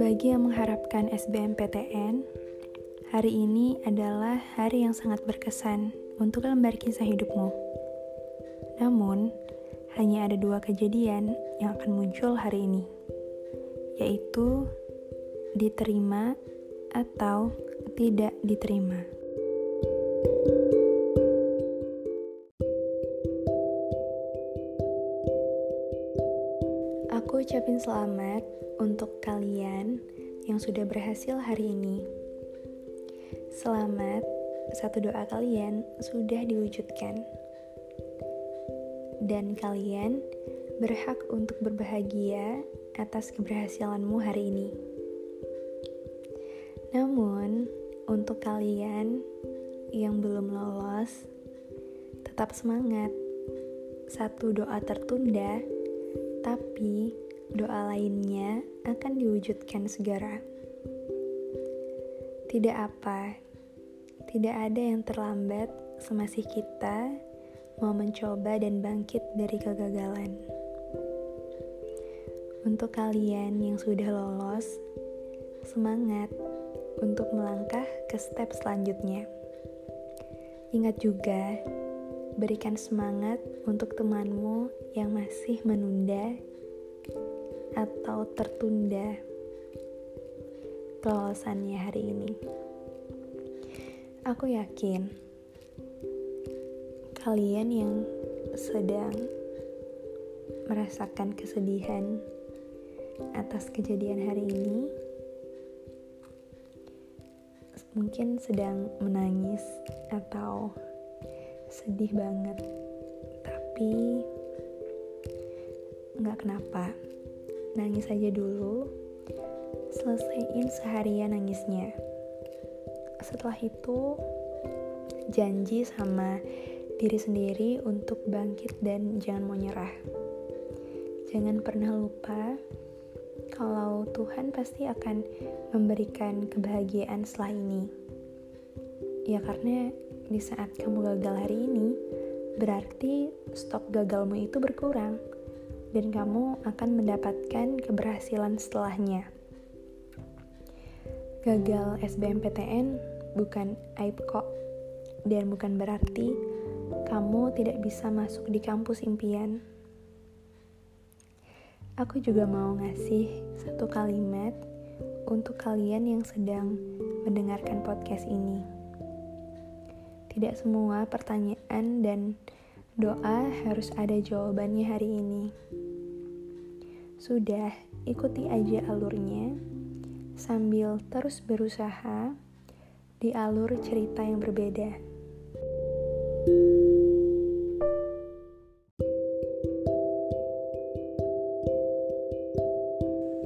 Bagi yang mengharapkan SBMPTN, hari ini adalah hari yang sangat berkesan untuk lembar kisah hidupmu. Namun, hanya ada dua kejadian yang akan muncul hari ini, yaitu diterima atau tidak diterima. Ucapin selamat untuk kalian yang sudah berhasil hari ini. Selamat, satu doa kalian sudah diwujudkan. Dan kalian berhak untuk berbahagia atas keberhasilanmu hari ini. Namun, untuk kalian yang belum lolos, tetap semangat. Satu doa tertunda tapi doa lainnya akan diwujudkan segera. Tidak apa, tidak ada yang terlambat semasih kita mau mencoba dan bangkit dari kegagalan. Untuk kalian yang sudah lolos, semangat untuk melangkah ke step selanjutnya. Ingat juga, berikan semangat untuk temanmu yang masih menunda atau tertunda kelolosannya hari ini. Aku yakin kalian yang sedang merasakan kesedihan atas kejadian hari ini mungkin sedang menangis atau sedih banget tapi nggak kenapa nangis aja dulu. Selesaiin seharian nangisnya. Setelah itu janji sama diri sendiri untuk bangkit dan jangan mau nyerah. Jangan pernah lupa kalau Tuhan pasti akan memberikan kebahagiaan setelah ini. Ya karena di saat kamu gagal hari ini berarti stok gagalmu itu berkurang dan kamu akan mendapatkan keberhasilan setelahnya. Gagal SBMPTN bukan aib kok, dan bukan berarti kamu tidak bisa masuk di kampus impian. Aku juga mau ngasih satu kalimat untuk kalian yang sedang mendengarkan podcast ini. Tidak semua pertanyaan dan doa harus ada jawabannya hari ini. Sudah, ikuti aja alurnya sambil terus berusaha di alur cerita yang berbeda.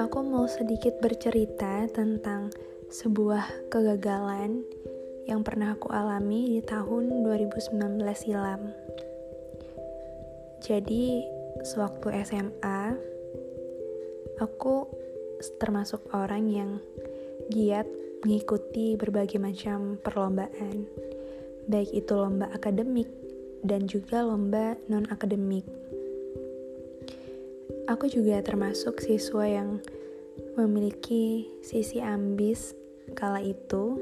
Aku mau sedikit bercerita tentang sebuah kegagalan yang pernah aku alami di tahun 2019 silam. Jadi, sewaktu SMA, aku termasuk orang yang giat mengikuti berbagai macam perlombaan, baik itu lomba akademik dan juga lomba non-akademik. Aku juga termasuk siswa yang memiliki sisi ambis kala itu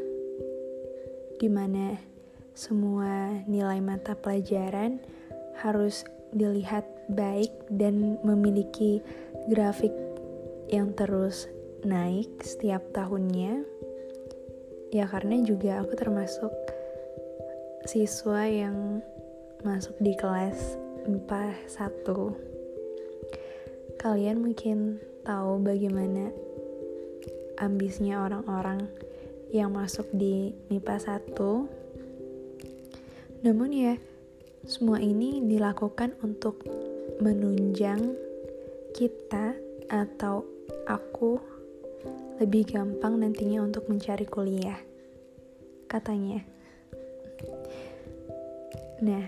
di mana semua nilai mata pelajaran harus dilihat baik dan memiliki grafik yang terus naik setiap tahunnya. Ya karena juga aku termasuk siswa yang masuk di kelas MIPA 1. Kalian mungkin tahu bagaimana ambisnya orang-orang yang masuk di MIPA 1. Namun ya, semua ini dilakukan untuk menunjang kita atau aku lebih gampang nantinya untuk mencari kuliah. Katanya. Nah,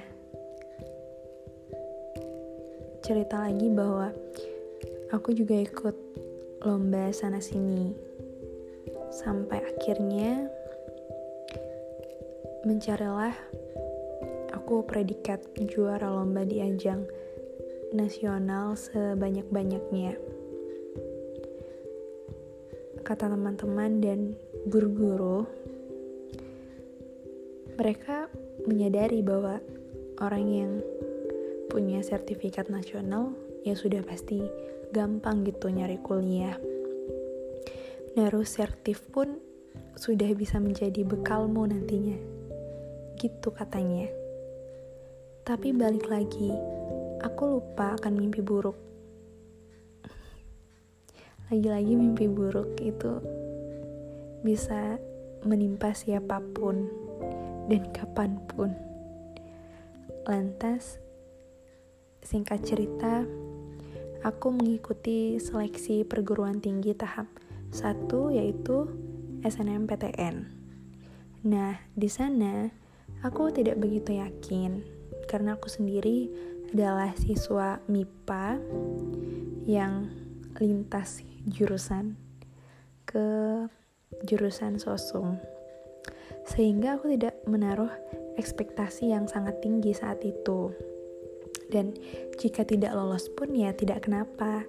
cerita lagi bahwa aku juga ikut lomba sana sini sampai akhirnya mencarilah aku predikat juara lomba di ajang nasional sebanyak-banyaknya. kata teman-teman dan guru-guru, mereka menyadari bahwa orang yang punya sertifikat nasional ya sudah pasti gampang gitu nyari kuliah. Naruh sertif pun sudah bisa menjadi bekalmu nantinya. Gitu katanya. Tapi balik lagi, aku lupa akan mimpi buruk. Lagi-lagi mimpi buruk itu bisa menimpa siapa pun dan kapan pun. Lantas, singkat cerita, aku mengikuti seleksi perguruan tinggi tahap satu yaitu SNMPTN. Nah, di sana aku tidak begitu yakin karena aku sendiri adalah siswa MIPA yang lintas jurusan ke jurusan sosum. Sehingga aku tidak menaruh ekspektasi yang sangat tinggi saat itu. Dan jika tidak lolos pun ya tidak kenapa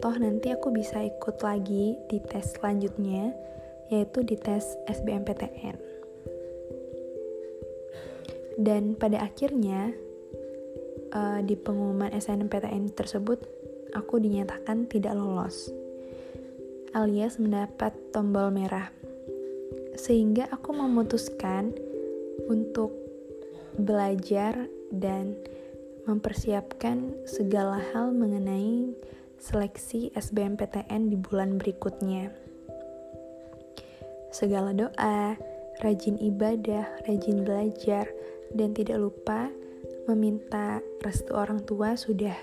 toh nanti aku bisa ikut lagi di tes selanjutnya yaitu di tes SBMPTN dan pada akhirnya uh, di pengumuman SNMPTN tersebut aku dinyatakan tidak lolos alias mendapat tombol merah sehingga aku memutuskan untuk belajar dan mempersiapkan segala hal mengenai seleksi SBMPTN di bulan berikutnya. Segala doa, rajin ibadah, rajin belajar, dan tidak lupa meminta restu orang tua sudah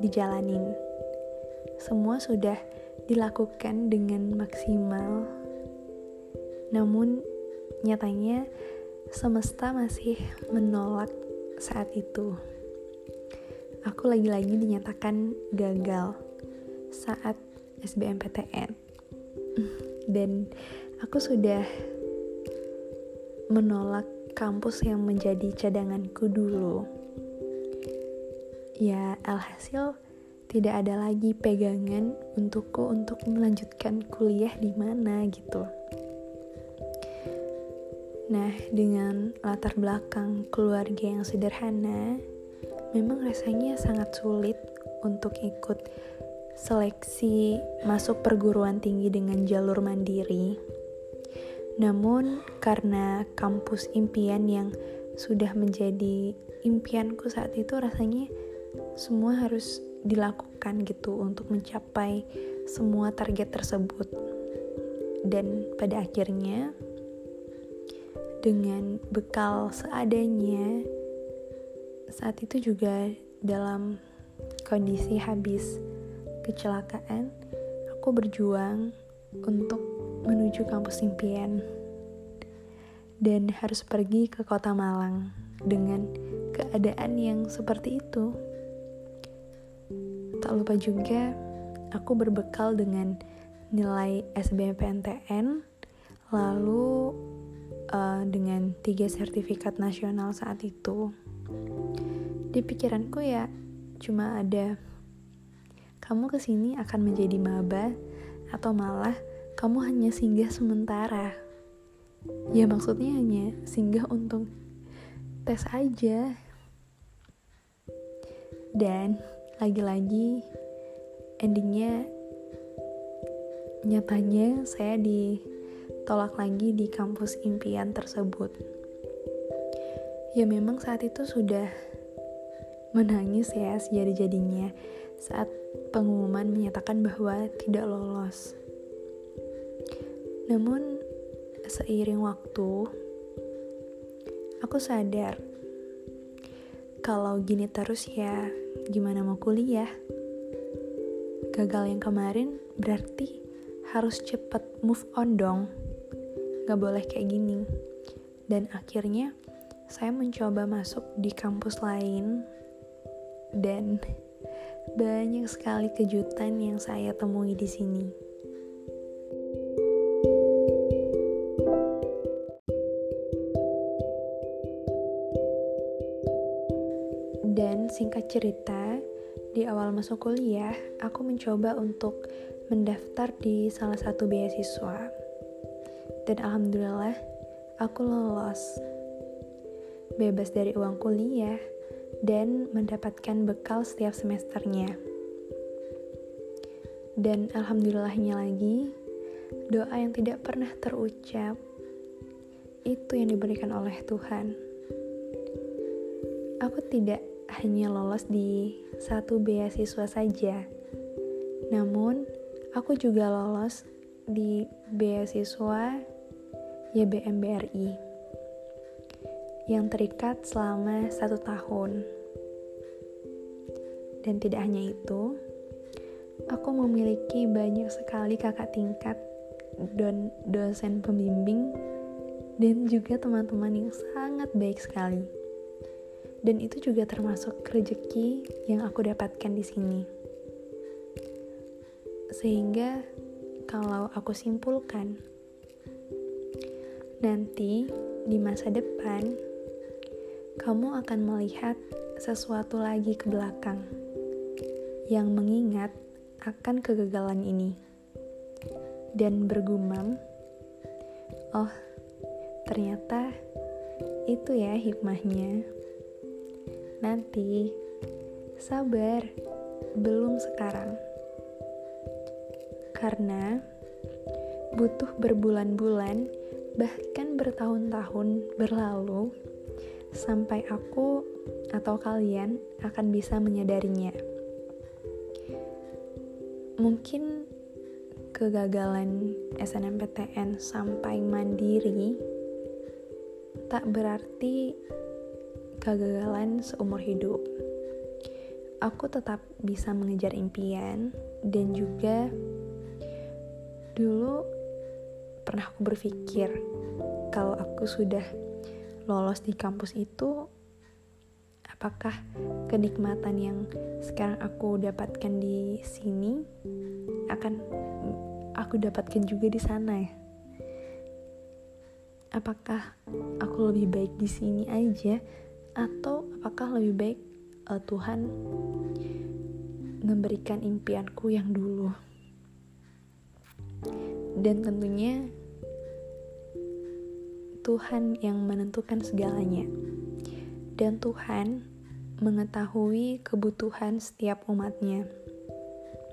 dijalanin. Semua sudah dilakukan dengan maksimal. Namun nyatanya semesta masih menolak saat itu. Aku lagi-lagi dinyatakan gagal saat SBMPTN dan aku sudah menolak kampus yang menjadi cadanganku dulu ya alhasil tidak ada lagi pegangan untukku untuk melanjutkan kuliah di mana gitu Nah, dengan latar belakang keluarga yang sederhana, memang rasanya sangat sulit untuk ikut seleksi masuk perguruan tinggi dengan jalur mandiri. Namun, karena kampus impian yang sudah menjadi impianku saat itu, rasanya semua harus dilakukan gitu untuk mencapai semua target tersebut. Dan pada akhirnya, dengan bekal seadanya, saat itu juga dalam kondisi habis kecelakaan, aku berjuang untuk menuju kampus impian dan harus pergi ke kota Malang dengan keadaan yang seperti itu. Tak lupa juga, aku berbekal dengan nilai SBMPTN, lalu uh, dengan tiga sertifikat nasional saat itu. Di pikiranku ya, cuma ada kamu ke sini akan menjadi maba atau malah kamu hanya singgah sementara. Ya maksudnya hanya singgah untuk tes aja. Dan lagi-lagi endingnya nyatanya saya ditolak lagi di kampus impian tersebut. Ya memang saat itu sudah menangis ya sejadi-jadinya saat pengumuman menyatakan bahwa tidak lolos. Namun, seiring waktu, aku sadar kalau gini terus ya gimana mau kuliah. Gagal yang kemarin berarti harus cepet move on dong. Gak boleh kayak gini. Dan akhirnya saya mencoba masuk di kampus lain dan banyak sekali kejutan yang saya temui di sini. Cerita, di awal masuk kuliah, aku mencoba untuk mendaftar di salah satu beasiswa. Dan alhamdulillah, aku lolos. Bebas dari uang kuliah dan mendapatkan bekal setiap semesternya. Dan alhamdulillahnya lagi, doa yang tidak pernah terucap itu yang diberikan oleh Tuhan. Aku tidak hanya lolos di satu beasiswa saja, namun aku juga lolos di beasiswa YBM BRI yang terikat selama satu tahun. Dan tidak hanya itu, aku memiliki banyak sekali kakak tingkat dan dosen pembimbing dan juga teman-teman yang sangat baik sekali. Dan itu juga termasuk rezeki yang aku dapatkan di sini. Sehingga kalau aku simpulkan nanti di masa depan kamu akan melihat sesuatu lagi ke belakang yang mengingat akan kegagalan ini dan bergumam, "Oh, Ternyata itu ya hikmahnya. Nanti sabar, belum sekarang. Karena butuh berbulan-bulan, bahkan bertahun-tahun berlalu sampai aku atau kalian akan bisa menyadarinya. Mungkin kegagalan SNMPTN sampai mandiri tak berarti kegagalan seumur hidup. Aku tetap bisa mengejar impian dan juga dulu pernah aku berpikir kalau aku sudah lolos di kampus itu apakah kenikmatan yang sekarang aku dapatkan di sini akan aku dapatkan juga di sana ya apakah aku lebih baik di sini aja atau apakah lebih baik uh, Tuhan memberikan impianku yang dulu? Dan tentunya Tuhan yang menentukan segalanya. Dan Tuhan mengetahui kebutuhan setiap umatnya.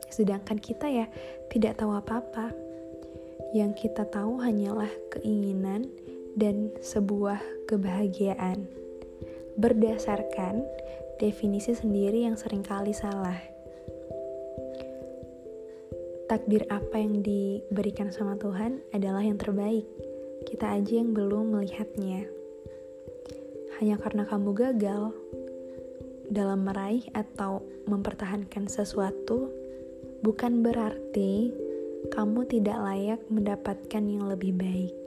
Sedangkan kita ya tidak tahu apa-apa. Yang kita tahu hanyalah keinginan dan sebuah kebahagiaan berdasarkan definisi sendiri yang sering kali salah. Takdir apa yang diberikan sama Tuhan adalah yang terbaik. Kita aja yang belum melihatnya. Hanya karena kamu gagal dalam meraih atau mempertahankan sesuatu, bukan berarti kamu tidak layak mendapatkan yang lebih baik.